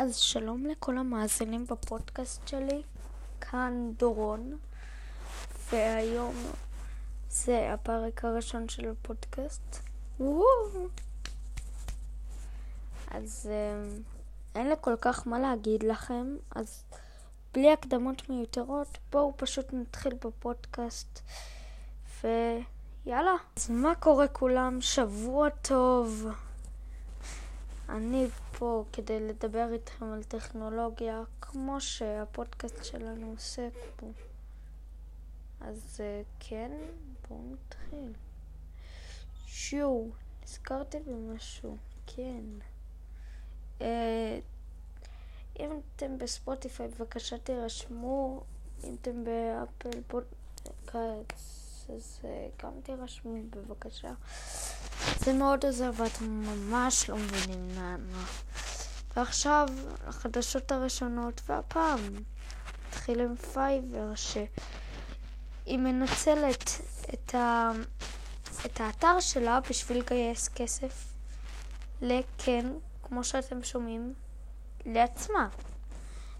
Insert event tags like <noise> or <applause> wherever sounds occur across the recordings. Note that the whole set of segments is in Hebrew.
אז שלום לכל המאזינים בפודקאסט שלי, כאן דורון, והיום זה הפרק הראשון של הפודקאסט. אז אה, אין לי כל כך מה להגיד לכם, אז בלי הקדמות מיותרות, בואו פשוט נתחיל בפודקאסט, ויאללה. אז מה קורה כולם? שבוע טוב. אני פה כדי לדבר איתכם על טכנולוגיה, כמו שהפודקאסט שלנו עוסק פה. אז אה, כן, בואו נתחיל. שו, נזכרתי במשהו, כן. אה, אם אתם בספוטיפיי, בבקשה תירשמו. אם אתם באפל פודקאסט, אז אה, גם תירשמו בבקשה. זה מאוד עוזר ואתם ממש לא מבינים למה. ועכשיו, החדשות הראשונות, והפעם נתחיל עם Fiverr, שהיא מנצלת את, ה... את האתר שלה בשביל לגייס כסף, כן, כמו שאתם שומעים, לעצמה.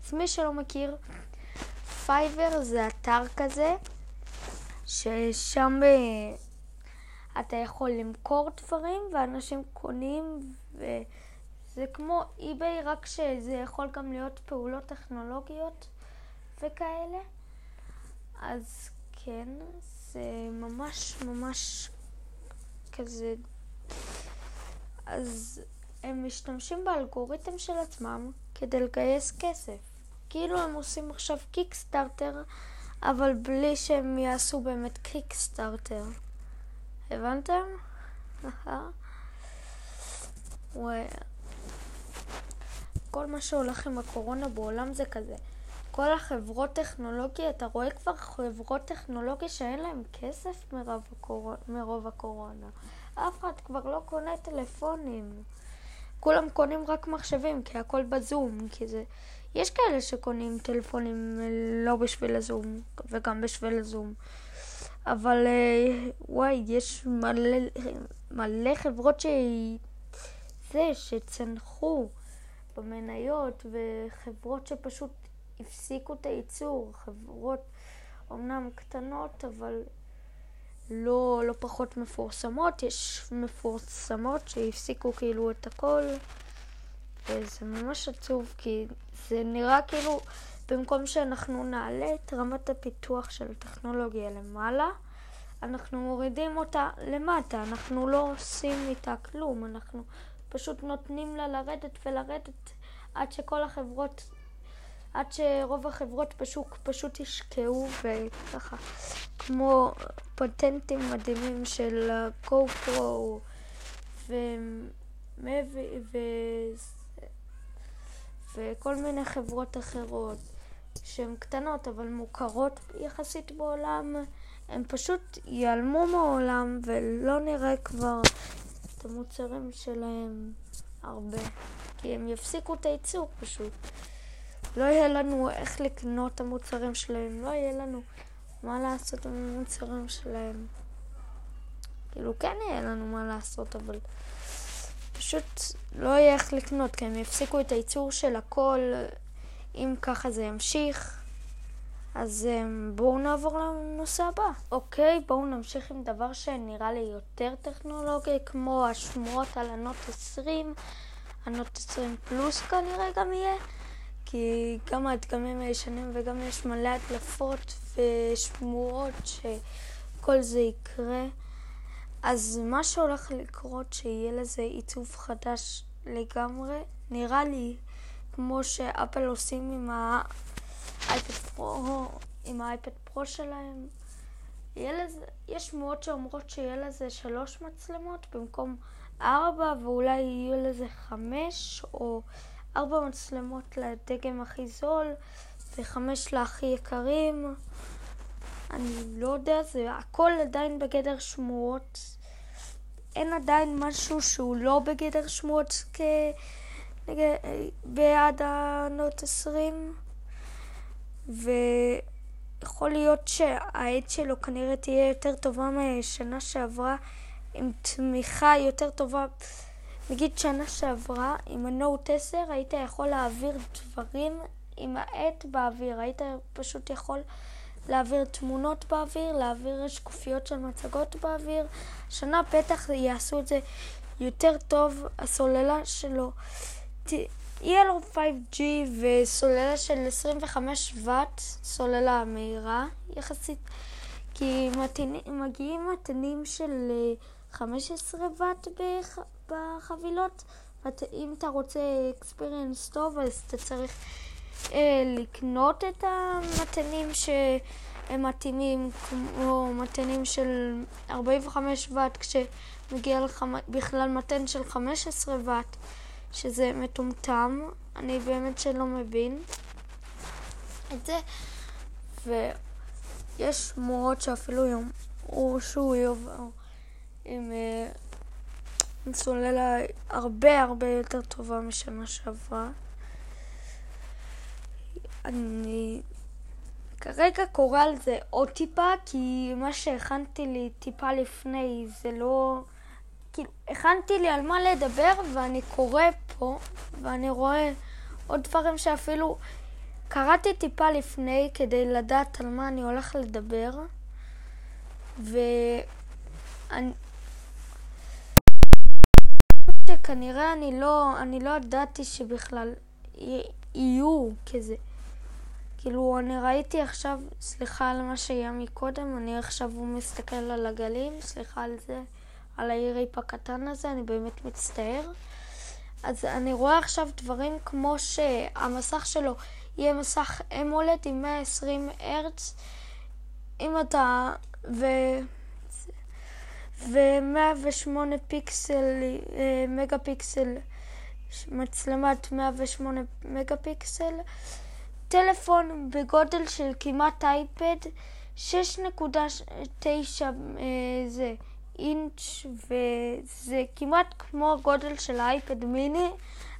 אז מי שלא מכיר, Fiverr זה אתר כזה, ששם... ב... אתה יכול למכור דברים ואנשים קונים וזה כמו אי-ביי רק שזה יכול גם להיות פעולות טכנולוגיות וכאלה. אז כן, זה ממש ממש כזה... אז הם משתמשים באלגוריתם של עצמם כדי לגייס כסף. כאילו הם עושים עכשיו קיקסטארטר, אבל בלי שהם יעשו באמת קיקסטארטר. הבנתם? כל מה שהולך עם הקורונה בעולם זה כזה. כל החברות טכנולוגיה, אתה רואה כבר חברות טכנולוגיה שאין להן כסף מרוב, הקור... מרוב הקורונה. אף אחד כבר לא קונה טלפונים. כולם קונים רק מחשבים, כי הכל בזום, כי זה... יש כאלה שקונים טלפונים לא בשביל הזום, וגם בשביל הזום. אבל אה, וואי, יש מלא, מלא חברות ש... זה, שצנחו במניות, וחברות שפשוט הפסיקו את הייצור. חברות אומנם קטנות, אבל לא, לא פחות מפורסמות. יש מפורסמות שהפסיקו כאילו את הכל. וזה ממש עצוב, כי זה נראה כאילו במקום שאנחנו נעלה את רמת הפיתוח של הטכנולוגיה למעלה, אנחנו מורידים אותה למטה, אנחנו לא עושים איתה כלום, אנחנו פשוט נותנים לה לרדת ולרדת עד שכל החברות, עד שרוב החברות פשוט, פשוט ישקעו וככה, כמו פטנטים מדהימים של GoPro ומבי ו... וכל מיני חברות אחרות. שהן קטנות אבל מוכרות יחסית בעולם, הם פשוט ייעלמו מהעולם ולא נראה כבר את המוצרים שלהם הרבה. כי הם יפסיקו את הייצור פשוט. לא יהיה לנו איך לקנות את המוצרים שלהם, לא יהיה לנו מה לעשות עם המוצרים שלהם. כאילו כן יהיה לנו מה לעשות, אבל פשוט לא יהיה איך לקנות, כי הם יפסיקו את הייצור של הכל. אם ככה זה ימשיך, אז um, בואו נעבור לנושא הבא. אוקיי, בואו נמשיך עם דבר שנראה לי יותר טכנולוגי, כמו השמועות על הנוט 20. הנוט 20 פלוס כנראה גם יהיה, כי גם הדגמים הישנים וגם יש מלא הדלפות ושמועות שכל זה יקרה. אז מה שהולך לקרות שיהיה לזה עיצוב חדש לגמרי, נראה לי כמו שאפל עושים עם האייפד פרו, עם האייפד פרו שלהם. לזה, יש שמועות שאומרות שיהיה לזה שלוש מצלמות במקום ארבע, ואולי יהיו לזה חמש, או ארבע מצלמות לדגם הכי זול, וחמש להכי יקרים. אני לא יודע, זה הכל עדיין בגדר שמועות. אין עדיין משהו שהוא לא בגדר שמועות כ... בעד הנוט 20 ויכול להיות שהעד שלו כנראה תהיה יותר טובה משנה שעברה עם תמיכה יותר טובה נגיד שנה שעברה, עם הנוט 10 היית יכול להעביר דברים עם העט באוויר. היית פשוט יכול להעביר תמונות באוויר, להעביר שקופיות של מצגות באוויר. שנה בטח יעשו את זה יותר טוב. הסוללה שלו לו 5G וסוללה של 25 ואט, סוללה מהירה יחסית, כי מתנים, מגיעים מתנים של 15 אה, ואט בחבילות. אם אתה רוצה אקספיריאנס טוב, אז אתה צריך אה, לקנות את המתנים שהם מתאימים, כמו מתנים של 45 ואט, כשמגיע לך בכלל מתן של 15 ואט. שזה מטומטם, אני באמת שלא מבין את זה, ויש שמועות שאפילו יאמרו שהוא יעבור עם, עם סוללה הרבה הרבה יותר טובה משנה שעברה. אני כרגע קורא על זה עוד טיפה, כי מה שהכנתי לי טיפה לפני זה לא... כאילו, הכנתי לי על מה לדבר, ואני קורא פה, ואני רואה עוד דברים שאפילו קראתי טיפה לפני כדי לדעת על מה אני הולך לדבר, ואני... שכנראה אני לא, אני לא ידעתי שבכלל יהיו כזה. כאילו, אני ראיתי עכשיו, סליחה על מה שהיה מקודם, אני עכשיו מסתכל על הגלים, סליחה על זה. על היריפ הקטן הזה, אני באמת מצטער. אז אני רואה עכשיו דברים כמו שהמסך שלו יהיה מסך אמולד עם 120 הרץ, אם אתה... ו... ו-108 פיקסל, אה, מגה פיקסל, מצלמת 108 מגה פיקסל, טלפון בגודל של כמעט אייפד, 6.9 אה, זה אינץ' וזה כמעט כמו הגודל של האייפד מיני,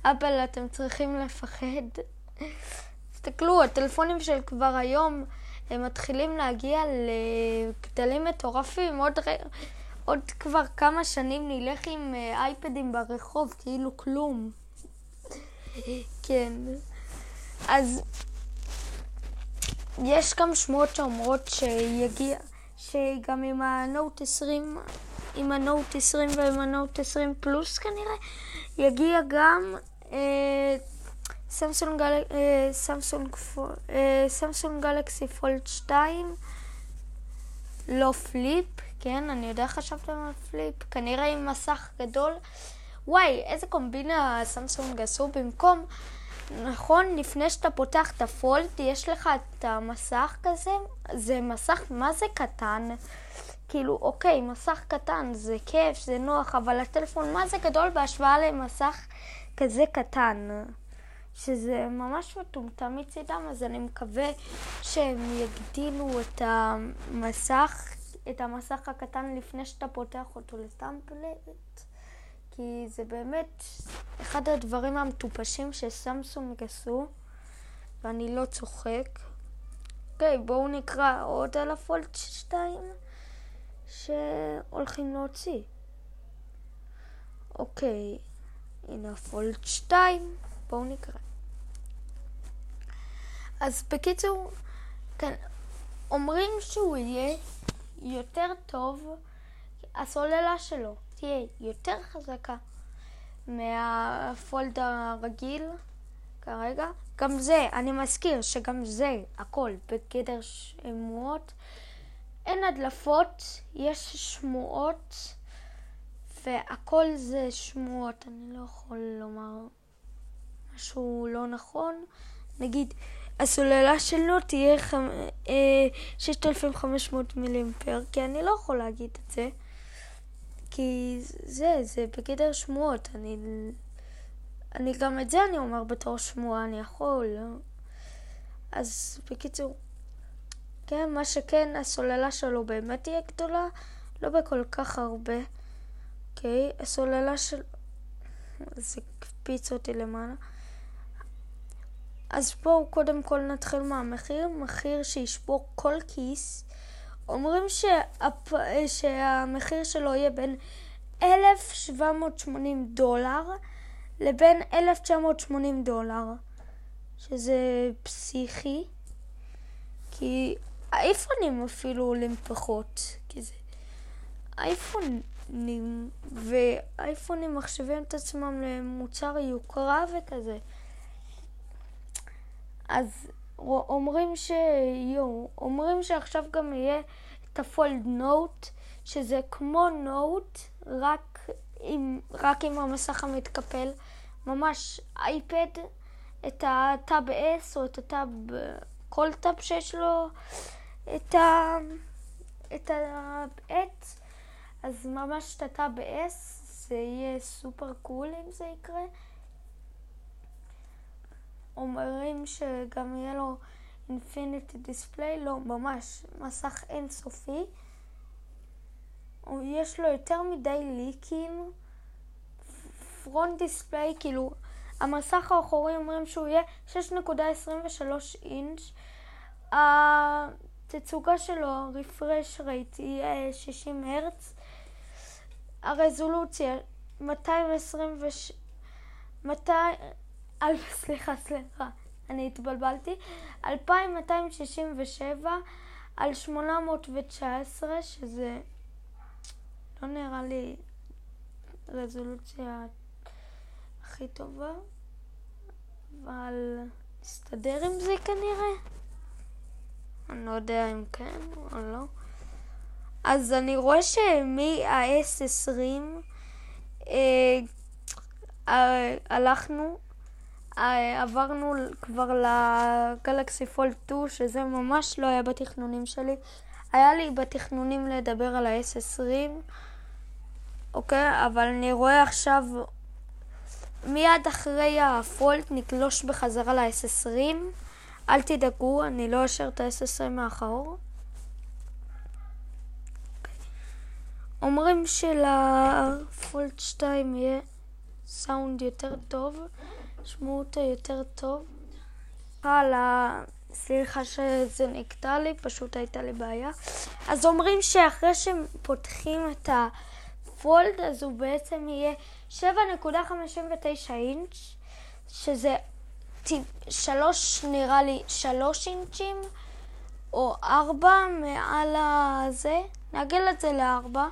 אבל אתם צריכים לפחד. תסתכלו, הטלפונים של כבר היום הם מתחילים להגיע לגדלים מטורפים. עוד, עוד כבר כמה שנים נלך עם אה, אייפדים ברחוב, כאילו כלום. כן. אז יש גם שמועות שאומרות שיגיע, שגם עם הנוט 20 עם הנוט 20 ועם הנוט 20 פלוס כנראה, יגיע גם אה, אה, אה, Samsung Galaxy Fold 2, לא Flip, כן, אני יודע חשבתם על Flip, כנראה עם מסך גדול. וואי, איזה קומבינה Samsung עשו במקום... נכון, לפני שאתה פותח את ה-Fold, יש לך את המסך כזה, זה מסך מה זה קטן. כאילו, אוקיי, מסך קטן, זה כיף, זה נוח, אבל הטלפון מה זה גדול בהשוואה למסך כזה קטן. שזה ממש מטומטם מצידם, אז אני מקווה שהם יגדילו את המסך, את המסך הקטן לפני שאתה פותח אותו לטמפלט, כי זה באמת אחד הדברים המטופשים שסמסונג עשו, ואני לא צוחק. אוקיי, בואו נקרא עוד על הפולט 2. שהולכים להוציא. אוקיי, הנה הפולט 2, בואו נקרא. אז בקיצור, כן, אומרים שהוא יהיה יותר טוב, הסוללה שלו תהיה יותר חזקה מהפולד הרגיל כרגע. גם זה, אני מזכיר שגם זה, הכל בגדר שמועות. אין הדלפות, יש שמועות, והכל זה שמועות. אני לא יכול לומר משהו לא נכון. נגיד, הסוללה שלו תהיה חמ... אה, 6,500 מילימפר, כי אני לא יכול להגיד את זה. כי זה, זה בגדר שמועות. אני, אני גם את זה אני אומר בתור שמועה, אני יכול. אז בקיצור, כן, מה שכן, הסוללה שלו באמת תהיה גדולה, לא בכל כך הרבה. אוקיי, הסוללה של... זה הקפיץ אותי למעלה. אז בואו קודם כל נתחיל מהמחיר, מחיר שישבור כל כיס. אומרים שהפ... שהמחיר שלו יהיה בין 1780 דולר לבין 1980 דולר, שזה פסיכי, כי האייפונים אפילו עולים פחות, כי זה אייפונים, ואייפונים מחשבים את עצמם למוצר יוקרה וכזה. אז אומרים שיו, אומרים שעכשיו גם יהיה את הפולד נוט, שזה כמו נוט, רק עם, רק עם המסך המתקפל, ממש אייפד, את ה-Tab S או את ה-Tab, כל Tab שיש לו את ה... את ה-S, אז ממש ה-Tab S, זה יהיה super cool אם זה יקרה. אומרים שגם יהיה לו infinity display, לא, ממש, מסך אינסופי. יש לו יותר מדי ליקים. פרונט דיספליי, כאילו, המסך האחורי אומרים שהוא יהיה 6.23 אינץ'. התצוגה שלו, רפרש רייט, יהיה 60 הרץ. הרזולוציה, 226... 200... סליחה, סליחה, אני התבלבלתי. 2267 על 819, שזה לא נראה לי רזולוציה הכי טובה, אבל נסתדר עם זה כנראה. אני לא יודע אם כן או לא. אז אני רואה שמ-S20 אה, אה, הלכנו אה, עברנו כבר לגלקסי פולד 2, שזה ממש לא היה בתכנונים שלי. היה לי בתכנונים לדבר על ה-S20, אוקיי? אבל אני רואה עכשיו, מיד אחרי הפולט נגלוש בחזרה ל-S20. אל תדאגו, אני לא אשאר את ה-S20 מאחור. אומרים שלפולט 2 יהיה סאונד יותר טוב. תשמעו אותו יותר טוב. הלאה, סליחה שזה נקטע לי, פשוט הייתה לי בעיה. אז אומרים שאחרי שפותחים את הפולד, אז הוא בעצם יהיה 7.59 אינץ', שזה שלוש, נראה לי, שלוש אינצ'ים, או ארבע מעל הזה. נעגל את זה לארבע.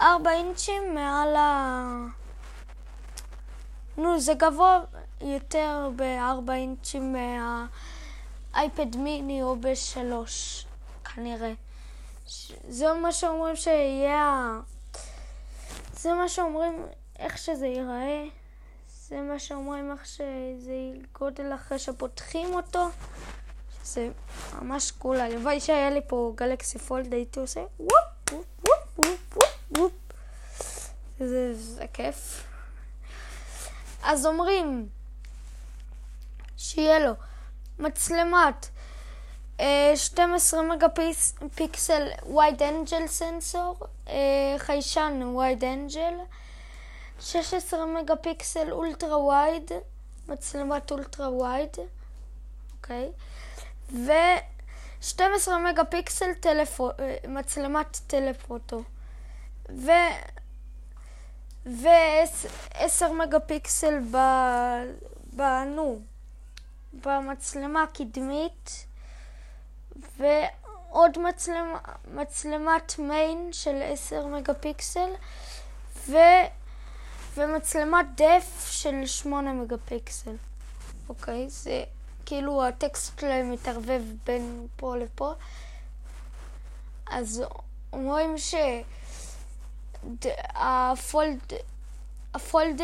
ארבע אינצ'ים מעל ה... נו, זה גבוה יותר בארבע אינצ'ים מהאייפד מיני או בשלוש, כנראה. זה מה שאומרים שיהיה... זה מה שאומרים איך שזה ייראה. זה מה שאומרים איך שזה גודל אחרי שפותחים אותו. שזה ממש cool. הלוואי שהיה לי פה Galaxy Fold, הייתי עושה whoop whoop whoop whoop whoop. זה, זה כיף. אז אומרים שיהיה לו מצלמת 12 מגה פיקסל wide angle sensor, חיישן wide angle, 16 מגה פיקסל ultra wide, מצלמת ultra wide, אוקיי, ו-12 מגה פיקסל טלפו, מצלמת טלפוטו, ו... ו-10 מגה פיקסל ב... בנו, במצלמה הקדמית, ועוד מצלמה, מצלמת מיין של 10 מגה פיקסל, ו... ומצלמת דף של 8 מגה פיקסל. אוקיי? זה כאילו הטקסט שלהם מתערבב בין פה לפה. אז אומרים שהפולד הפולד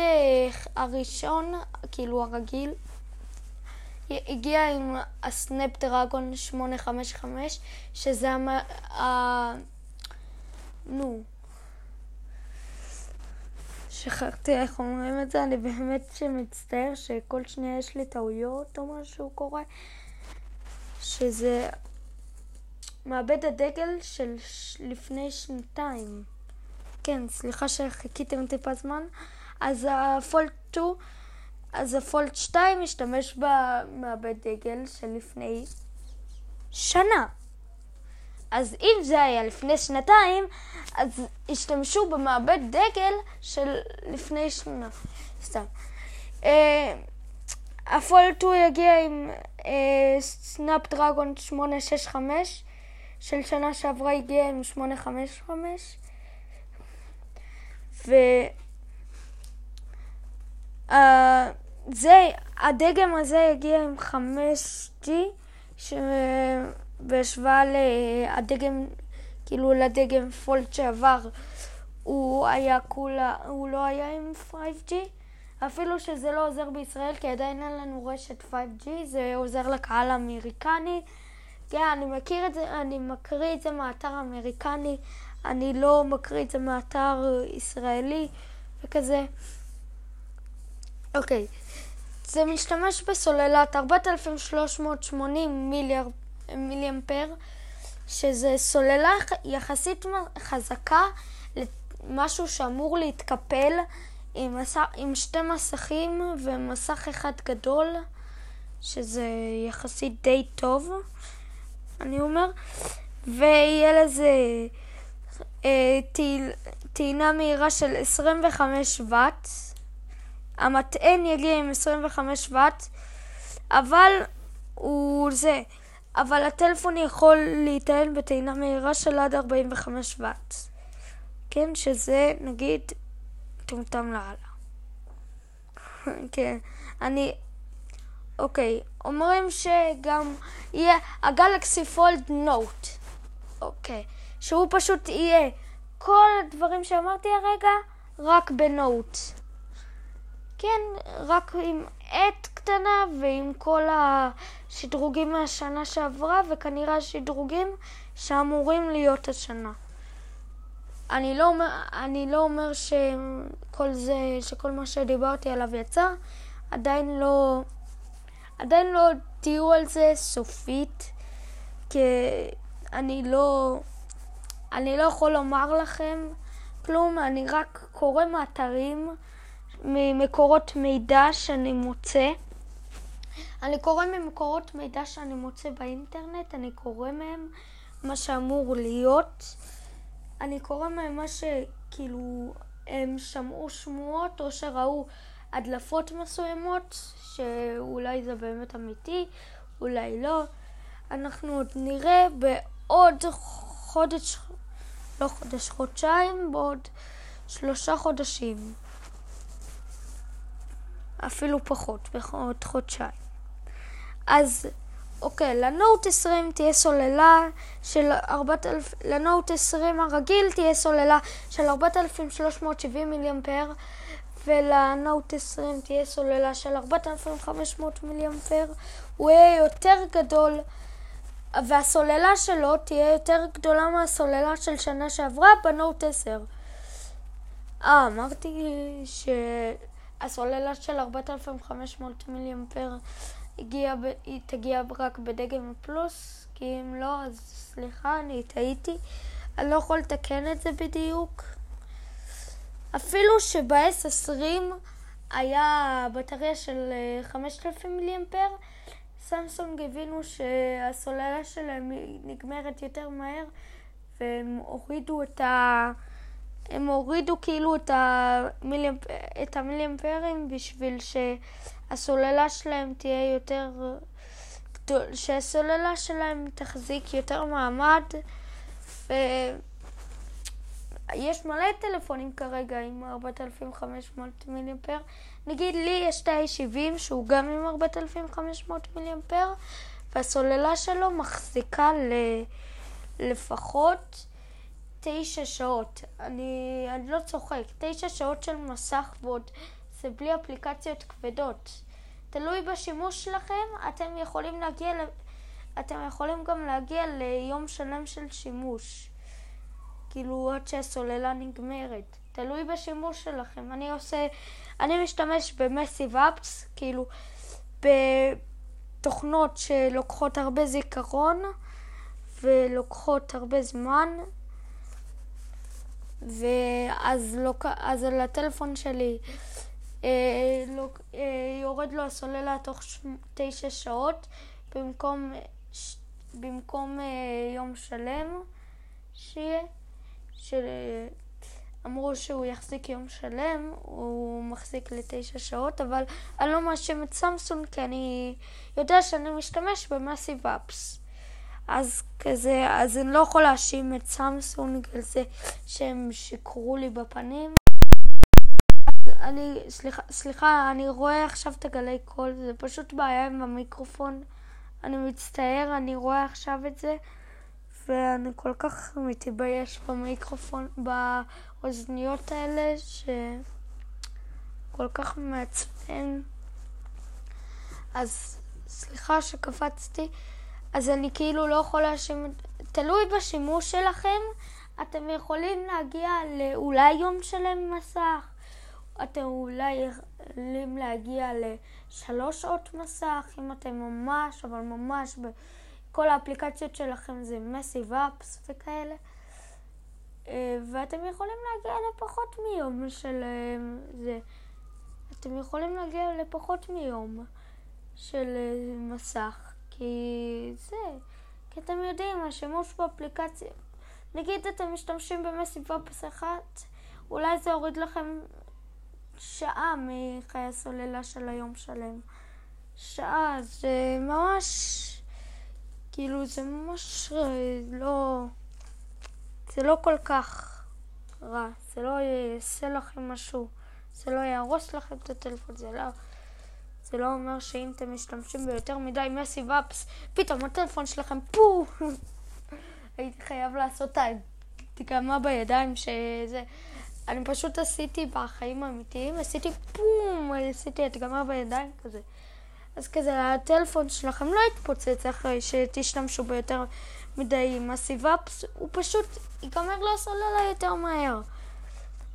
הראשון, כאילו הרגיל, הגיע עם הסנאפ דרגון 855, שזה המ... ה... נו. שכחתי איך אומרים את זה, אני באמת שמצטער שכל שנייה יש לי טעויות או משהו קורה. שזה מעבד הדגל של ש... לפני שנתיים. כן, סליחה שחיכיתם טיפה זמן. אז הפולט 2 אז הפולט 2 משתמש במעבד דגל של לפני שנה. אז אם זה היה לפני שנתיים, אז השתמשו במעבד דגל של לפני שנה. סתם. הפולט 2 יגיע עם סנאפ דרגון 865, של שנה שעברה הגיע עם 855, ו... Uh, זה, הדגם הזה הגיע עם 5G, בהשוואה לדגם, כאילו לדגם פולט שעבר, הוא היה כולה, הוא לא היה עם 5G, אפילו שזה לא עוזר בישראל, כי עדיין אין לנו רשת 5G, זה עוזר לקהל האמריקני. כן, אני מכיר את זה, אני מקריא את זה מהאתר האמריקני, אני לא מקריא את זה מהאתר ישראלי וכזה. אוקיי, זה משתמש בסוללת 4380 מיליארד מיליאמפר, שזה סוללה יחסית חזקה למשהו שאמור להתקפל עם, מס... עם שתי מסכים ומסך אחד גדול, שזה יחסית די טוב, אני אומר, ויהיה לזה אה, טעינה מהירה של 25 ואט. המטען יגיע עם 25 ואט, אבל הוא זה, אבל הטלפון יכול להיטען בטעינה מהירה של עד 45 ואט. כן, שזה נגיד טומטם לאללה. <laughs> כן, אני... אוקיי, אומרים שגם יהיה הגלקסי פולד נוט. אוקיי, שהוא פשוט יהיה כל הדברים שאמרתי הרגע, רק בנוט. כן, רק עם עט קטנה ועם כל השדרוגים מהשנה שעברה, וכנראה השדרוגים שאמורים להיות השנה. אני לא אני לא אומר שכל זה, שכל מה שדיברתי עליו יצא, עדיין לא, עדיין לא תהיו על זה סופית, כי אני לא, אני לא יכול לומר לכם כלום, אני רק קורא מאתרים, ממקורות מידע שאני מוצא. אני קורא ממקורות מידע שאני מוצא באינטרנט, אני קורא מהם מה שאמור להיות. אני קורא מהם מה שכאילו הם שמעו שמועות או שראו הדלפות מסוימות, שאולי זה באמת אמיתי, אולי לא. אנחנו עוד נראה בעוד חודש, לא חודש, חודשיים, בעוד שלושה חודשים. אפילו פחות, בעוד חודשיים. אז אוקיי, לנוט 20 תהיה סוללה של 4,000, לנוט 20 הרגיל תהיה סוללה של 4,370 מיליאמפר ולנוט 20 תהיה סוללה של 4,500 מיליאמפר. הוא יהיה יותר גדול והסוללה שלו תהיה יותר גדולה מהסוללה של שנה שעברה בנוט 10. אה, אמרתי שהסוללה של 4,500 מיליאמפר הגיע, היא תגיע רק בדגם פלוס, כי אם לא, אז סליחה, אני טעיתי. אני לא יכול לתקן את זה בדיוק. אפילו שב-S20 היה בטריה של 5,000 אה, מיליאמפר, סמסונג הבינו שהסוללה שלהם נגמרת יותר מהר, והם הורידו את ה... הם הורידו כאילו את, המיליאמפ... את המיליאמפרים בשביל שהסוללה שלהם תהיה יותר גדול, שהסוללה שלהם תחזיק יותר מעמד ויש מלא טלפונים כרגע עם 4500 מיליאמפר נגיד לי יש את ה-70 שהוא גם עם 4500 מיליאמפר והסוללה שלו מחזיקה ל... לפחות תשע שעות. אני, אני לא צוחק. תשע שעות של מסך ועוד זה בלי אפליקציות כבדות. תלוי בשימוש שלכם, אתם יכולים להגיע, אתם יכולים גם להגיע ליום שלם של שימוש. כאילו עד שהסוללה נגמרת. תלוי בשימוש שלכם. אני עושה, אני משתמש במסיב אפס, כאילו בתוכנות שלוקחות הרבה זיכרון ולוקחות הרבה זמן. ואז אז על הטלפון שלי יורד לו הסוללה תוך. תשע שעות במקום ש... במקום יום שלם שיהיה, שאמרו שהוא יחזיק יום שלם, הוא מחזיק לתשע שעות, אבל אני לא מאשים את סמסונג כי אני יודע שאני משתמש במאסיב אפס. אז כזה, אז אני לא יכול להאשים את סמסונג על זה שהם שיקרו לי בפנים. אני, סליחה, סליחה, אני רואה עכשיו את הגלי קול, זה פשוט בעיה עם המיקרופון. אני מצטער, אני רואה עכשיו את זה, ואני כל כך מתבייש במיקרופון, באוזניות האלה, שכל כך מעצבן. אז סליחה שקפצתי. אז אני כאילו לא יכול להאשים, תלוי בשימוש שלכם, אתם יכולים להגיע לאולי יום שלם מסך, אתם אולי יכולים להגיע לשלוש שעות מסך, אם אתם ממש, אבל ממש, בכל האפליקציות שלכם זה מסיב אפס וכאלה. אה, ואתם יכולים להגיע לפחות מיום של אה, זה. אתם יכולים להגיע לפחות מיום של אה, מסך. כי זה, כי אתם יודעים, השימוש באפליקציה, נגיד אתם משתמשים במסיבה פס אחת, אולי זה יוריד לכם שעה מחיי הסוללה של היום שלם. שעה, זה ממש, כאילו זה ממש לא, זה לא כל כך רע, זה לא יעשה לכם משהו, זה לא יהרוס לכם את הטלפון, זה לא... זה לא אומר שאם אתם משתמשים ביותר מדי מסיב אפס, פתאום הטלפון שלכם פו! <laughs> הייתי חייב לעשות את הדגמה בידיים שזה... אני פשוט עשיתי בחיים האמיתיים, עשיתי פום, עשיתי הדגמה בידיים כזה. אז כזה, הטלפון שלכם לא יתפוצץ אחרי שתשתמשו ביותר מדי מסיב אפס, הוא פשוט ייגמר לו יותר מהר.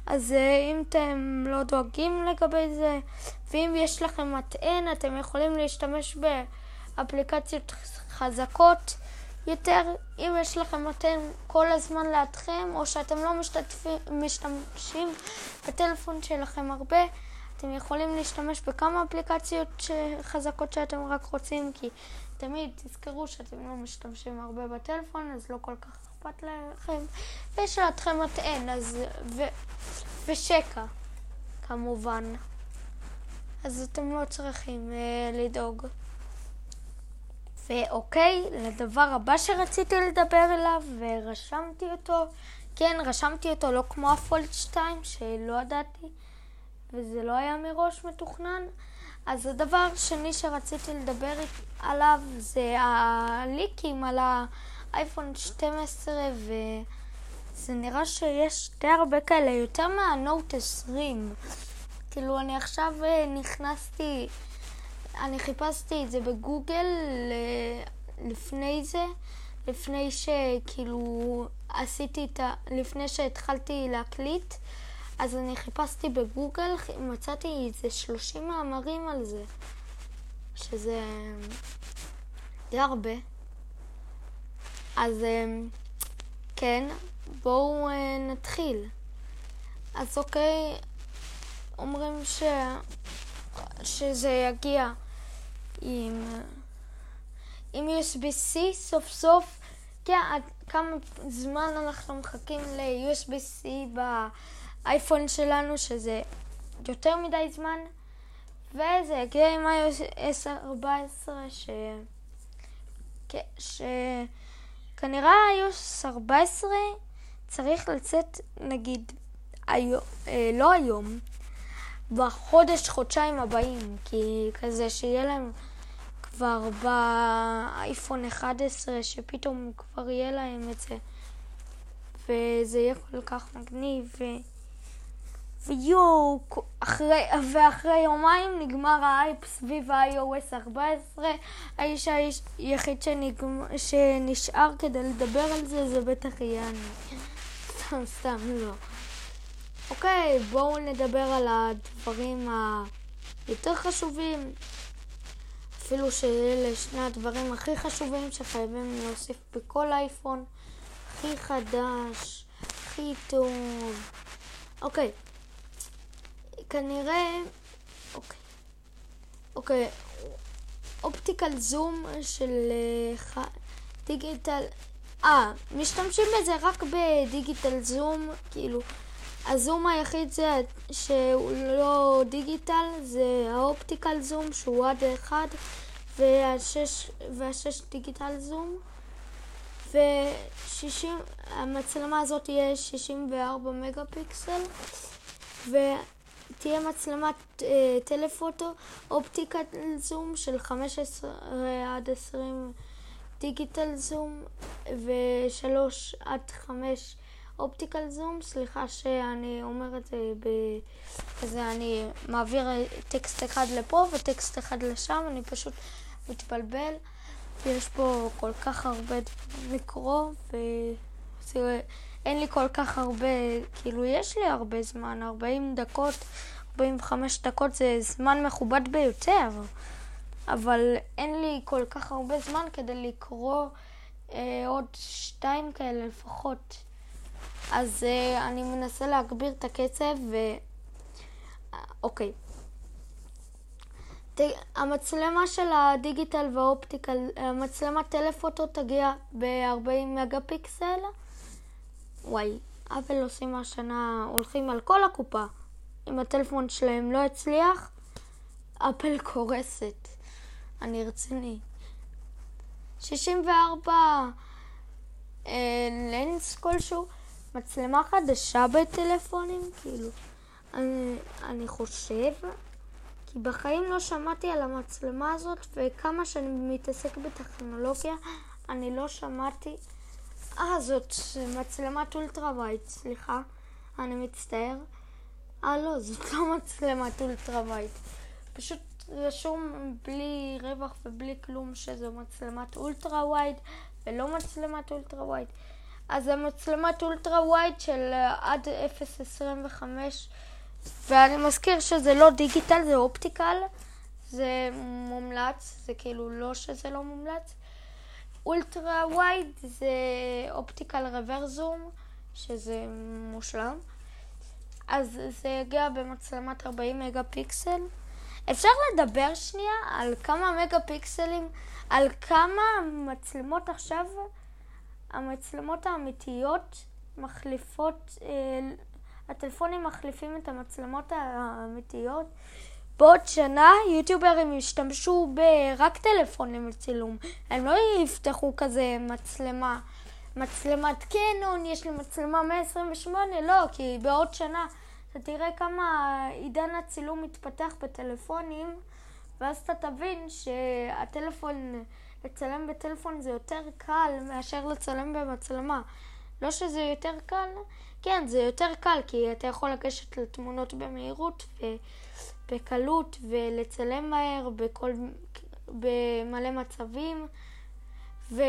אז אה, אם אתם לא דואגים לגבי זה, ואם יש לכם מטען, אתם יכולים להשתמש באפליקציות חזקות יותר. אם יש לכם מטען כל הזמן לידכם, או שאתם לא משתמשים בטלפון שלכם הרבה, אתם יכולים להשתמש בכמה אפליקציות חזקות שאתם רק רוצים, כי תמיד תזכרו שאתם לא משתמשים הרבה בטלפון, אז לא כל כך אכפת לכם. ויש לידכם מטען, אז... ו... ושקע, כמובן. אז אתם לא צריכים אה, לדאוג. ואוקיי, לדבר הבא שרציתי לדבר אליו, ורשמתי אותו, כן, רשמתי אותו לא כמו הפולד 2, שלא ידעתי, וזה לא היה מראש מתוכנן. אז הדבר השני שרציתי לדבר עליו זה הליקים על האייפון 12, וזה נראה שיש די הרבה כאלה, יותר מהנוט 20. כאילו, אני עכשיו אה, נכנסתי, אני חיפשתי את זה בגוגל לפני זה, לפני שכאילו עשיתי את ה... לפני שהתחלתי להקליט, אז אני חיפשתי בגוגל, מצאתי איזה 30 מאמרים על זה, שזה די הרבה. אז אה, כן, בואו אה, נתחיל. אז אוקיי, אומרים ש... שזה יגיע עם, עם USB-C סוף סוף. כן, כמה זמן אנחנו מחכים ל-USB-C באייפון שלנו, שזה יותר מדי זמן, וזה יגיע עם iOS 14, ש... שכנראה iOS 14 צריך לצאת, נגיד, היום, אה, לא היום, בחודש, חודשיים הבאים, כי כזה שיהיה להם כבר באייפון 11, שפתאום כבר יהיה להם את זה, וזה יהיה כל כך מגניב, ו... ויואו, אחרי, ואחרי יומיים נגמר האייפ סביב ה-iOS 14. האיש היחיד שנגמ... שנשאר כדי לדבר על זה, זה בטח יהיה אני. סתם, סתם, לא. אוקיי, בואו נדבר על הדברים היותר חשובים. אפילו שאלה שני הדברים הכי חשובים שחייבים להוסיף בכל אייפון. הכי חדש, הכי טוב. אוקיי, כנראה... אוקיי. אוקיי, אופטיקל זום של דיגיטל... אה, משתמשים בזה רק בדיגיטל זום, כאילו, הזום היחיד זה שהוא לא דיגיטל, זה האופטיקל זום שהוא עד אחד, והשש, והשש דיגיטל זום. והמצלמה הזאת תהיה 64 מגה פיקסל, ותהיה מצלמת אה, טלפוטו אופטיקל זום של 15 עד 20 דיגיטל זום, ו-3 עד 5 אופטיקל זום, סליחה שאני אומר את זה בכזה, אני מעביר טקסט אחד לפה וטקסט אחד לשם, אני פשוט מתבלבל. יש פה כל כך הרבה לקרוא, ואין לי כל כך הרבה, כאילו יש לי הרבה זמן, 40 דקות, 45 דקות זה זמן מכובד ביותר, אבל אין לי כל כך הרבה זמן כדי לקרוא אה, עוד שתיים כאלה לפחות. אז uh, אני מנסה להגביר את הקצב ו... אוקיי. ת... המצלמה של הדיגיטל והאופטיקל, המצלמת טלפוטו תגיע ב-40 מגה פיקסל. וואי, אפל עושים השנה, הולכים על כל הקופה. אם הטלפון שלהם לא הצליח, אפל קורסת. אני רציני. 64 אה, לנס כלשהו. מצלמה חדשה בטלפונים? כאילו, אני, אני חושב, כי בחיים לא שמעתי על המצלמה הזאת, וכמה שאני מתעסק בטכנולוגיה, אני לא שמעתי... אה, זאת מצלמת ultra wide, סליחה, אני מצטער. אה, לא, זאת לא מצלמת ultra wide. פשוט רשום בלי רווח ובלי כלום שזו מצלמת ultra wide ולא מצלמת ultra wide. אז המצלמת ultra wide של אה, עד 0.25 ואני מזכיר שזה לא digital, זה optical, זה מומלץ, זה כאילו לא שזה לא מומלץ. אולטרה ווייד זה אופטיקל רוורזום, שזה מושלם. אז זה יגיע במצלמת 40 מגה פיקסל. אפשר לדבר שנייה על כמה מגה פיקסלים, על כמה מצלמות עכשיו המצלמות האמיתיות מחליפות, אה, הטלפונים מחליפים את המצלמות האמיתיות. בעוד שנה יוטיוברים ישתמשו ברק טלפונים לצילום. הם לא יפתחו כזה מצלמה, מצלמת קנון, יש לי מצלמה 128, לא, כי בעוד שנה אתה תראה כמה עידן הצילום מתפתח בטלפונים, ואז אתה תבין שהטלפון... לצלם בטלפון זה יותר קל מאשר לצלם במצלמה. לא שזה יותר קל, כן, זה יותר קל, כי אתה יכול לגשת לתמונות במהירות ובקלות ולצלם מהר בכל, במלא מצבים, ו...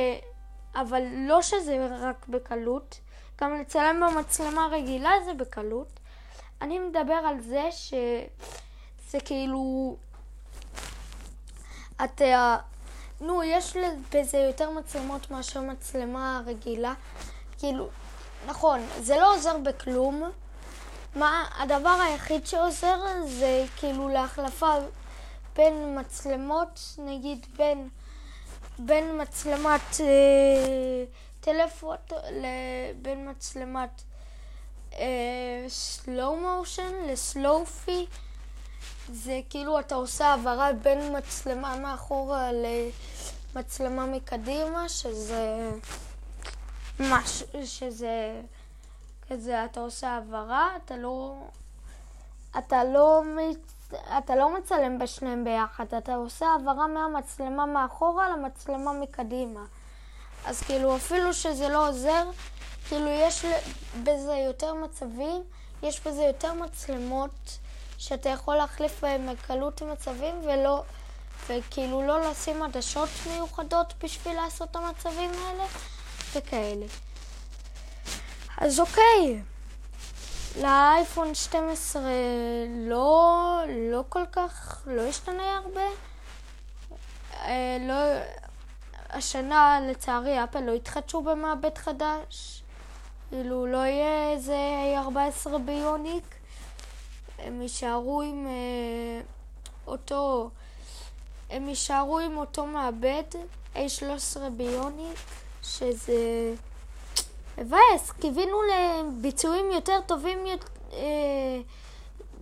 אבל לא שזה רק בקלות, גם לצלם במצלמה רגילה זה בקלות. אני מדבר על זה שזה כאילו... אתה נו, יש בזה יותר מצלמות מאשר מצלמה רגילה. כאילו, נכון, זה לא עוזר בכלום. מה, הדבר היחיד שעוזר זה כאילו להחלפה בין מצלמות, נגיד בין, בין מצלמת אה, טלפון לבין מצלמת אה, slow motion לסלואו פי. זה כאילו אתה עושה העברה בין מצלמה מאחורה למצלמה מקדימה, שזה משהו, שזה כזה, אתה עושה העברה, אתה לא, אתה לא, אתה לא מצלם בשניהם ביחד, אתה עושה העברה מהמצלמה מאחורה למצלמה מקדימה. אז כאילו, אפילו שזה לא עוזר, כאילו יש בזה יותר מצבים, יש בזה יותר מצלמות. שאתה יכול להחליף בהם בקלות מצבים ולא, וכאילו לא לשים עדשות מיוחדות בשביל לעשות את המצבים האלה וכאלה. אז אוקיי, לאייפון 12 לא, לא כל כך, לא ישתנה הרבה. אה, לא, השנה לצערי אפל לא יתחדשו במעבד חדש. כאילו לא יהיה איזה 14 ביוניק. הם יישארו עם אה, אותו, הם יישארו עם אותו מעבד, A13 ביוניק, שזה מבאס, קיווינו לביצועים יותר טובים, אה,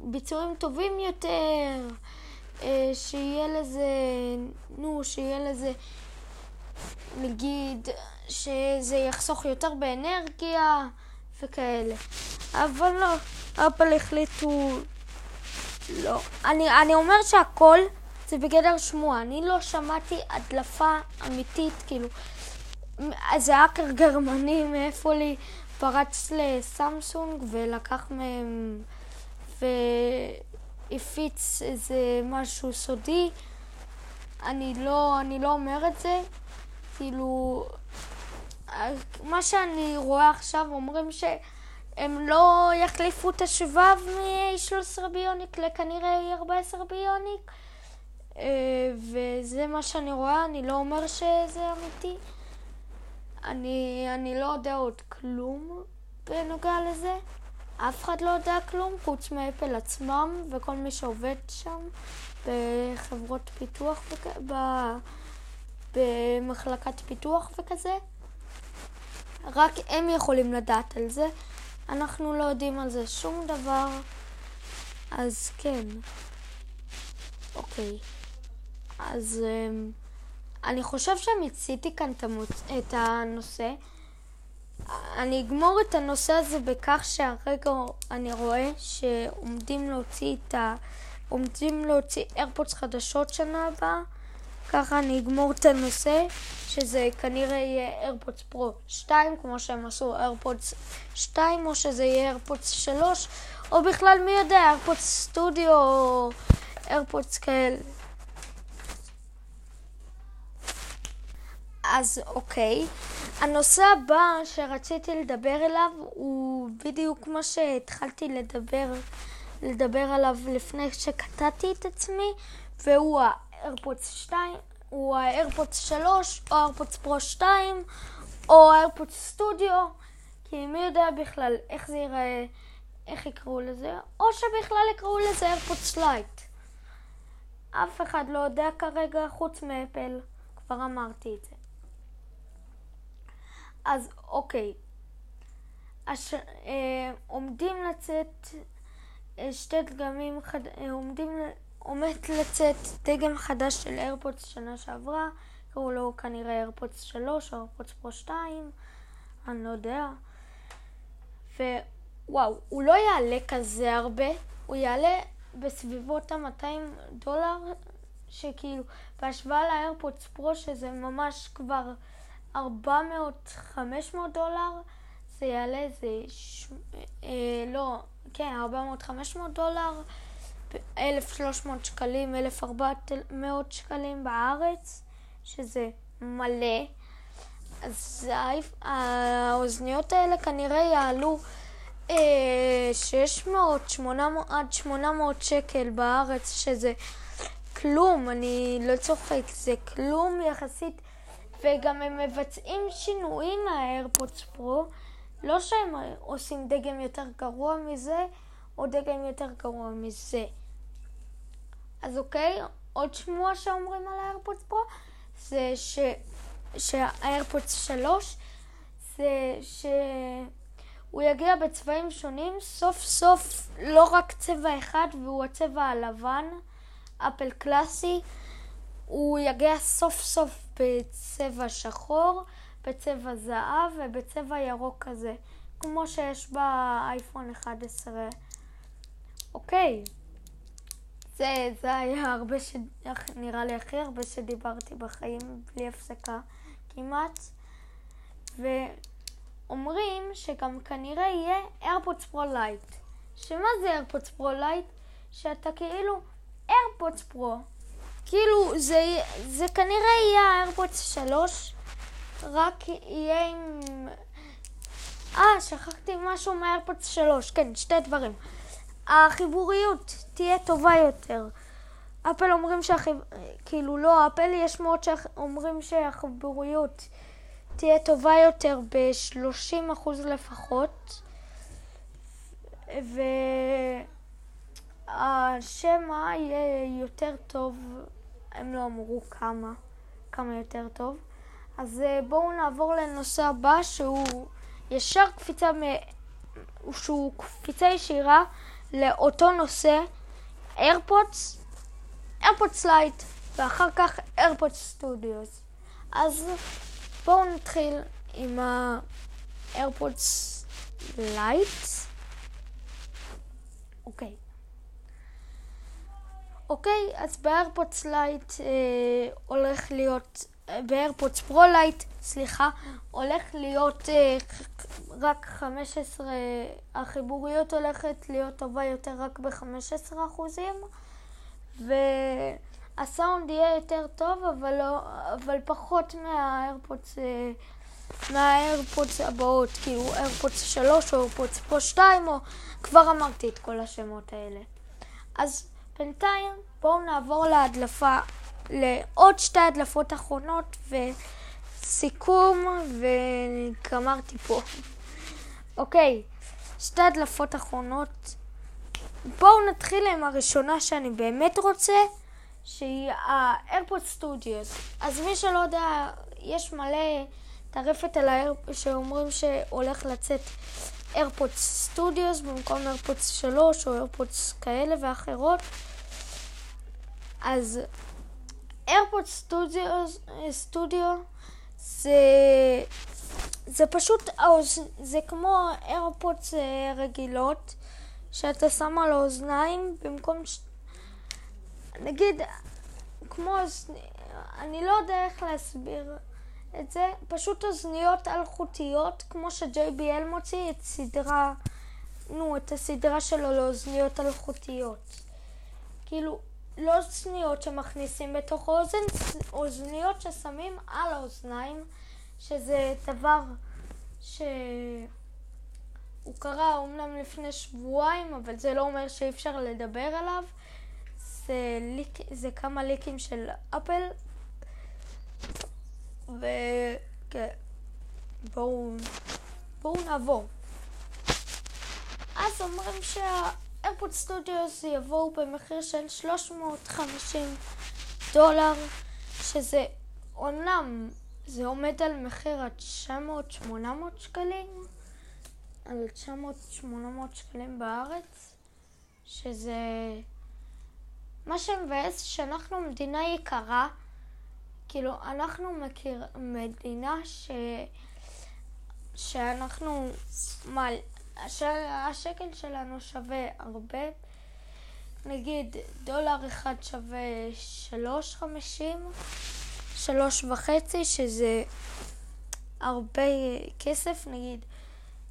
ביצועים טובים יותר, אה, שיהיה לזה, נו, שיהיה לזה, נגיד, שזה יחסוך יותר באנרגיה וכאלה. אבל לא, אפל החליטו לא. אני, אני אומר שהכל זה בגדר שמועה. אני לא שמעתי הדלפה אמיתית, כאילו, איזה האקר גרמני מאיפה לי פרץ לסמסונג ולקח מהם והפיץ איזה משהו סודי. אני לא, אני לא אומר את זה. כאילו, מה שאני רואה עכשיו, אומרים שהם לא יחליפו את השבב מ-13 ביוניק לכנראה 14 ביוניק. אה, וזה מה שאני רואה, אני לא אומר שזה אמיתי. אני, אני לא יודע עוד כלום בנוגע לזה. אף אחד לא יודע כלום חוץ מאפל עצמם וכל מי שעובד שם בחברות פיתוח, וכ... ב... במחלקת פיתוח וכזה. רק הם יכולים לדעת על זה. אנחנו לא יודעים על זה שום דבר. אז כן. אוקיי. אז אמ, אני חושב שמיציתי כאן את הנושא. אני אגמור את הנושא הזה בכך שהרגע אני רואה שעומדים להוציא את ה... עומדים להוציא AirPods חדשות שנה הבאה. ככה אני אגמור את הנושא, שזה כנראה יהיה AirPods Pro 2, כמו שהם עשו AirPods 2, או שזה יהיה AirPods 3, או בכלל מי יודע, AirPods Studio, או AirPods כאלה. אז אוקיי. הנושא הבא שרציתי לדבר אליו הוא בדיוק מה שהתחלתי לדבר, לדבר עליו לפני שקטעתי את עצמי, והוא האיירפודס 2, הוא האיירפודס 3, או האיירפודס פרו 2, או האיירפודס סטודיו, כי מי יודע בכלל איך זה ייראה, איך יקראו לזה, או שבכלל יקראו לזה AirPods Lite. אף אחד לא יודע כרגע חוץ מ-Apple, כבר אמרתי את זה. אז אוקיי. הש... אה, עומדים לצאת אה, שתי דגמים, חד... אה, עומדים, עומד לצאת דגם חדש של איירפודס שנה שעברה, קראו לו כנראה איירפודס 3 או איירפודס פרו 2, אני לא יודע. ווואו, הוא לא יעלה כזה הרבה, הוא יעלה בסביבות ה-200 דולר, שכאילו, בהשוואה לאיירפודס פרו, שזה ממש כבר... 400-500 דולר, זה יעלה איזה, ש... אה, לא, כן, 400-500 דולר, 1,300 שקלים, 1,400 שקלים בארץ, שזה מלא. אז האוזניות האלה כנראה יעלו אה, 600, 800, עד 800 שקל בארץ, שזה כלום, אני לא צוחק, זה כלום יחסית וגם הם מבצעים שינויים מהאיירפודס פרו, לא שהם עושים דגם יותר גרוע מזה, או דגם יותר גרוע מזה. אז אוקיי, עוד שמועה שאומרים על האיירפודס פרו, זה ש... שהאיירפודס 3 זה שהוא יגיע בצבעים שונים, סוף סוף לא רק צבע אחד והוא הצבע הלבן, אפל קלאסי, הוא יגיע סוף סוף בצבע שחור, בצבע זהב ובצבע ירוק כזה, כמו שיש באייפון 11. אוקיי, זה, זה היה הרבה, ש... נראה לי הכי הרבה שדיברתי בחיים בלי הפסקה כמעט. ואומרים שגם כנראה יהיה AirPods Pro Lite. שמה זה AirPods Pro Lite? שאתה כאילו AirPods Pro. כאילו, זה, זה כנראה יהיה ה-AirPods 3, רק יהיה עם... אה, שכחתי משהו מה-AirPods 3, כן, שתי דברים. החיבוריות תהיה טובה יותר. אפל אומרים שהחיב... כאילו לא, אפל יש מאוד שאומרים שהחיבוריות תהיה טובה יותר ב-30% לפחות. והשמע יהיה יותר טוב הם לא אמרו כמה, כמה יותר טוב, אז אה, בואו נעבור לנושא הבא שהוא ישר קפיצה מ... שהוא קפיצה ישירה לאותו נושא, AirPods, AirPods Lite, ואחר כך AirPods Studios. אז בואו נתחיל עם ה-AirPods Lite. אוקיי. אוקיי, אז ב-AirPods Lite אה, הולך להיות, ב-AirPods Pro Lite, סליחה, הולך להיות אה, רק 15, החיבוריות הולכת להיות טובה יותר רק ב-15 אחוזים, והסאונד יהיה יותר טוב, אבל, לא, אבל פחות מהאיירפודס, אה, מהאיירפודס הבאות, כאילו איירפודס 3 או איירפודס פרו 2, או כבר אמרתי את כל השמות האלה. אז בינתיים בואו נעבור להדלפה, לעוד שתי הדלפות אחרונות וסיכום וגמרתי פה. אוקיי, שתי הדלפות אחרונות. בואו נתחיל עם הראשונה שאני באמת רוצה, שהיא ה-AirPod Studios. אז מי שלא יודע, יש מלא טרפת על ה-AirPod שאומרים שהולך לצאת AirPods Studios במקום AirPods 3 או AirPods כאלה ואחרות. אז Studios, סטודיו זה, זה פשוט, זה כמו AirPods אה, רגילות שאתה שם על האוזניים במקום, ש... נגיד, כמו, אני לא יודע איך להסביר את זה, פשוט אוזניות אלחוטיות, כמו ש-JBL מוציא את סדרה, נו, את הסדרה שלו לאוזניות אלחוטיות. כאילו, לא אוזניות שמכניסים בתוך האוזן, אוזניות ששמים על האוזניים, שזה דבר שהוא קרה אומנם לפני שבועיים, אבל זה לא אומר שאי אפשר לדבר עליו. זה, ליק, זה כמה ליקים של אפל, וכן, בואו, בואו נעבור. אז אומרים שהאיירפוד סטודיוס יבואו במחיר של 350 דולר, שזה אומנם זה עומד על מחיר עד 900-800 שקלים, על 900-800 שקלים בארץ, שזה... מה שמבאס שאנחנו מדינה יקרה, כאילו, אנחנו מכיר מדינה ש... שאנחנו... מה, הש... השקל שלנו שווה הרבה. נגיד, דולר אחד שווה שלוש חמישים, שלוש וחצי, שזה הרבה כסף, נגיד,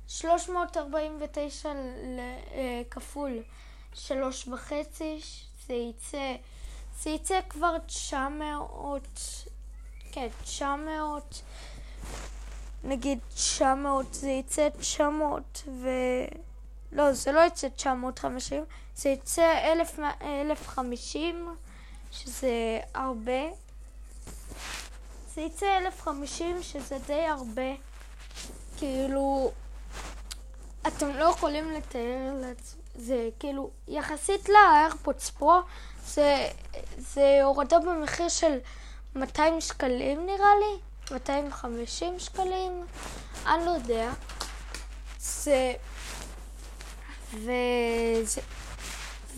שלוש מאות ארבעים ותשע אה, כפול שלוש וחצי, זה יצא, זה יצא כבר תשע מאות כן, 900, נגיד 900, זה יצא 900 ו... לא, זה לא יצא 950, זה יצא 1000, 1050, שזה הרבה. זה יצא 1050, שזה די הרבה. כאילו, אתם לא יכולים לתאר לעצמם. זה כאילו, יחסית לאיירפודס פרו, זה, זה הורדה במחיר של 200 שקלים נראה לי, 250 שקלים, אני לא יודע. זה... וזה...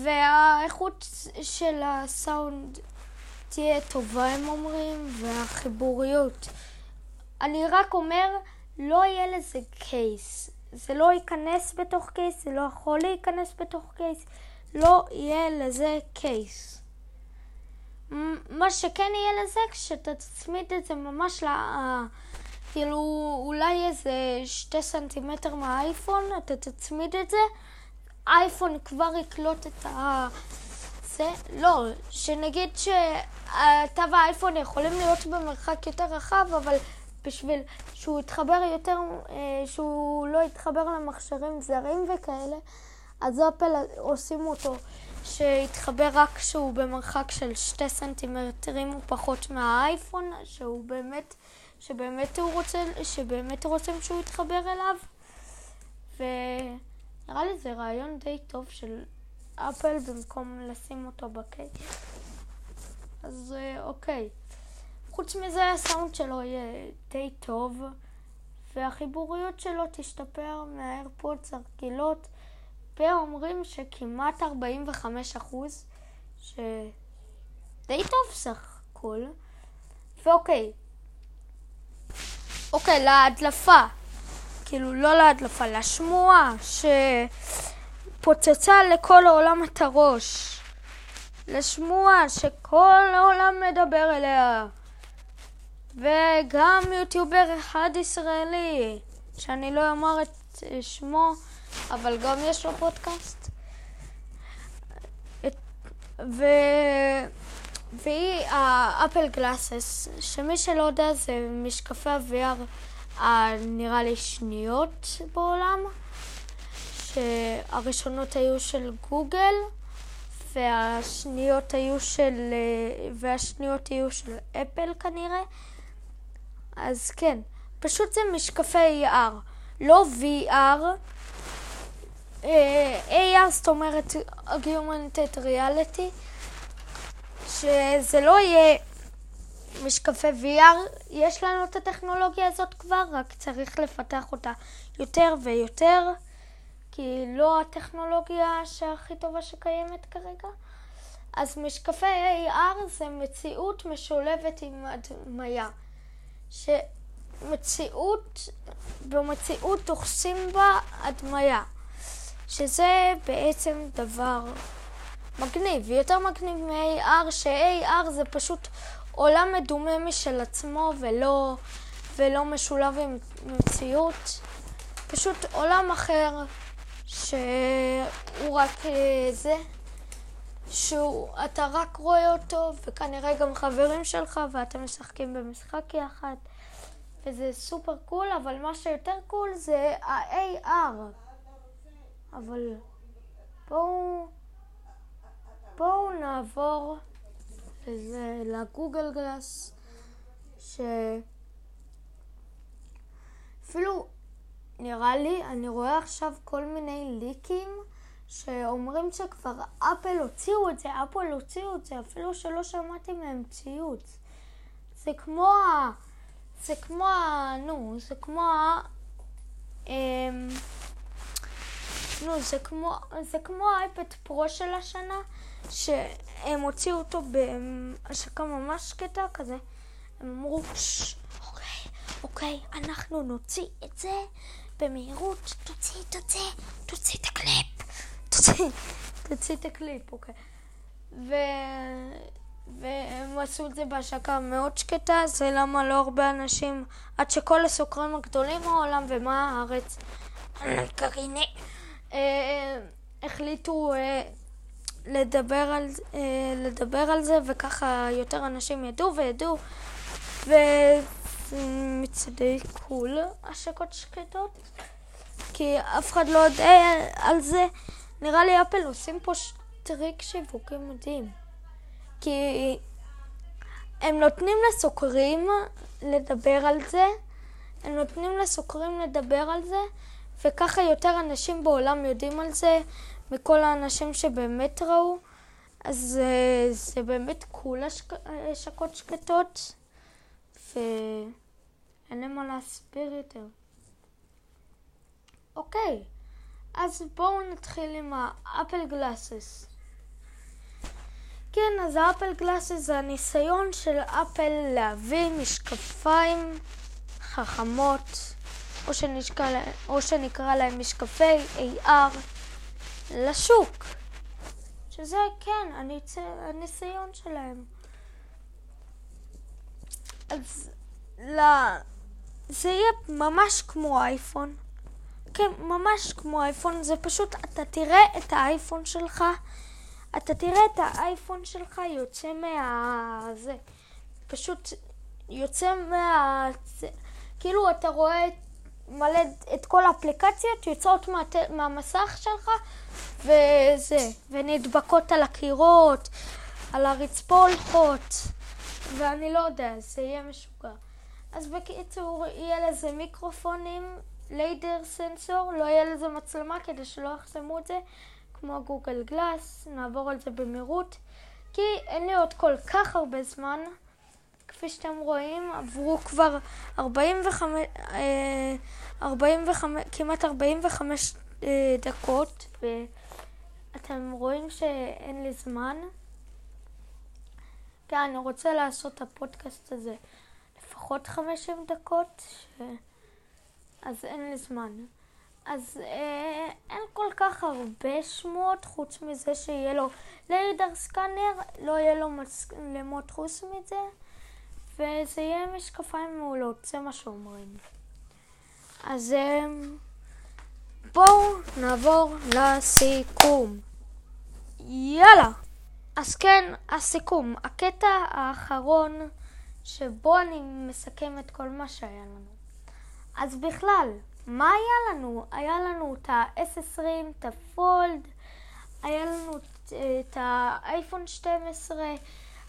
והאיכות של הסאונד תהיה טובה, הם אומרים, והחיבוריות. אני רק אומר, לא יהיה לזה קייס. זה לא ייכנס בתוך קייס, זה לא יכול להיכנס בתוך קייס, לא יהיה לזה קייס. מה שכן יהיה לזה, כשאתה תצמיד את זה ממש ל... כאילו, אולי איזה שתי סנטימטר מהאייפון, אתה תצמיד את זה, האייפון כבר יקלוט את ה... זה, לא, שנגיד שאתה והאייפון יכולים להיות במרחק יותר רחב, אבל בשביל שהוא יתחבר יותר, אה, שהוא לא יתחבר למכשירים זרים וכאלה, אז אפל עושים אותו שיתחבר רק כשהוא במרחק של שתי סנטימטרים ופחות מהאייפון, שהוא באמת, שבאמת הוא רוצה, שבאמת רוצים שהוא יתחבר אליו. ונראה לי זה רעיון די טוב של אפל במקום לשים אותו בקייס. אז אה, אוקיי. חוץ מזה הסאונד שלו יהיה די טוב, והחיבוריות שלו תשתפר מהאיירפודס הרגילות, ואומרים שכמעט 45 אחוז, שדי טוב סך הכל. ואוקיי, אוקיי, להדלפה, כאילו לא להדלפה, לשמועה שפוצצה לכל העולם את הראש. לשמועה שכל העולם מדבר אליה. וגם יוטיובר אחד ישראלי, שאני לא אומר את שמו, אבל גם יש לו פודקאסט. ו... והיא האפל גלאסס, שמי שלא יודע זה משקפי ה-VR הנראה לי שניות בעולם, שהראשונות היו של גוגל. והשניות היו של, והשניות יהיו של אפל כנראה. אז כן, פשוט זה משקפי AR, לא VR. AR זאת אומרת Augmented Reality, שזה לא יהיה משקפי VR, יש לנו את הטכנולוגיה הזאת כבר, רק צריך לפתח אותה יותר ויותר. כי לא הטכנולוגיה שהכי טובה שקיימת כרגע. אז משקפי AR זה מציאות משולבת עם הדמיה. שמציאות, במציאות דוחסים בה הדמיה. שזה בעצם דבר מגניב, יותר מגניב מ-AR, ש-AR זה פשוט עולם מדומה משל עצמו ולא, ולא משולב עם מציאות. פשוט עולם אחר שהוא רק אה, זה, שאתה רק רואה אותו, וכנראה גם חברים שלך, ואתם משחקים במשחק יחד, וזה super cool, אבל מה שיותר cool זה ה-AR. אבל בואו, בואו נעבור לזה, ל-Google Glass, שאפילו נראה לי, אני רואה עכשיו כל מיני ליקים שאומרים שכבר אפל הוציאו את זה, אפל הוציאו את זה, אפילו שלא שמעתי מהם ציוץ. זה כמו ה... זה כמו ה... נו, זה כמו ה... אמ... נו, זה כמו, זה כמו האייפד פרו של השנה, שהם הוציאו אותו בהשקה ממש שקטה כזה. הם אמרו, אוקיי, אוקיי, אנחנו נוציא את זה במהירות, תוציא, תוציא, תוציא את הקליפ. תוציא, תוציא את הקליפ, אוקיי. ו... והם עשו את זה בהשקה מאוד שקטה, זה למה לא הרבה אנשים, עד שכל הסוקרים הגדולים בעולם ומה הארץ, קריני, אה, החליטו אה, לדבר על, אה, לדבר על זה, וככה יותר אנשים ידעו וידעו, ו... מצדי קול השקות שקטות, כי אף אחד לא יודע על זה. נראה לי אפל עושים פה טריק שיווקי מדהים. כי הם נותנים לסוקרים לדבר על זה, הם נותנים לסוקרים לדבר על זה, וככה יותר אנשים בעולם יודעים על זה, מכל האנשים שבאמת ראו. אז זה, זה באמת קול השקות שקטות. ואין להם מה להסביר יותר. אוקיי, אז בואו נתחיל עם ה Apple Glasses. כן, אז ה Apple Glasses זה הניסיון של אפל להביא משקפיים חכמות, או, שנשקע, או שנקרא להם משקפי AR, לשוק. שזה כן הניצ... הניסיון שלהם. אז לא... זה יהיה ממש כמו אייפון. כן, ממש כמו אייפון. זה פשוט, אתה תראה את האייפון שלך, אתה תראה את האייפון שלך יוצא מה... זה. פשוט יוצא מה... כאילו אתה רואה מלא את כל האפליקציות יוצאות מה, מהמסך שלך וזה, ונדבקות על הקירות, על הרצפולחות. ואני לא יודע, זה יהיה משוגע. אז בקיצור, יהיה לזה מיקרופונים, ליידר סנסור, לא יהיה לזה מצלמה כדי שלא יחסמו את זה, כמו גוגל גלאס, נעבור על זה במהירות, כי אין לי עוד כל כך הרבה זמן, כפי שאתם רואים, עברו כבר 45, 45 כמעט 45 דקות, ואתם רואים שאין לי זמן. כן, אני רוצה לעשות את הפודקאסט הזה לפחות 50 דקות, ש... אז אין לי זמן. אז אה, אין כל כך הרבה שמועות, חוץ מזה שיהיה לו לידר סקאנר, לא יהיה לו מצלמות חוץ מזה, וזה יהיה משקפיים מעולות, זה מה שאומרים. אז אה, בואו נעבור לסיכום. יאללה! אז כן, הסיכום, הקטע האחרון שבו אני מסכם את כל מה שהיה לנו. אז בכלל, מה היה לנו? היה לנו את ה-S20, את ה Fold, היה לנו את האייפון 12,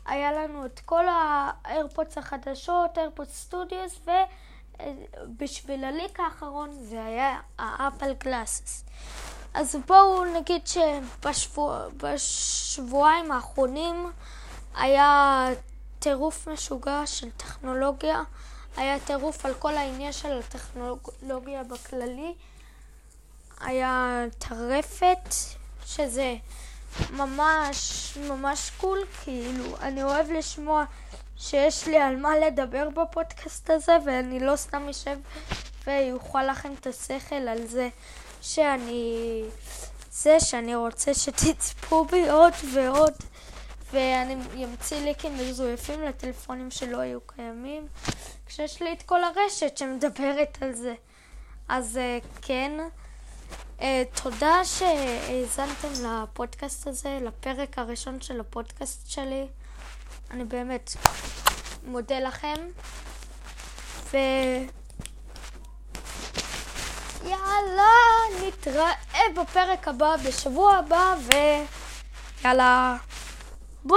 היה לנו את כל ה AirPods החדשות, AirPods Studios, ובשביל ה leak האחרון זה היה ה Apple Glasses. אז בואו נגיד שבשבועיים האחרונים היה טירוף משוגע של טכנולוגיה. היה טירוף על כל העניין של הטכנולוגיה בכללי. היה טרפת, שזה ממש ממש קול, כאילו, אני אוהב לשמוע שיש לי על מה לדבר בפודקאסט הזה, ואני לא סתם אשב ויוכל לכם את השכל על זה שאני... זה שאני רוצה שתצפו בי עוד ועוד. ואני אמציא ליקים מזויפים לטלפונים שלא היו קיימים, כשיש לי את כל הרשת שמדברת על זה. אז uh, כן, uh, תודה שהאזנתם לפודקאסט הזה, לפרק הראשון של הפודקאסט שלי. אני באמת מודה לכם. ו... יאללה, נתראה בפרק הבא בשבוע הבא, ויאללה. Bye!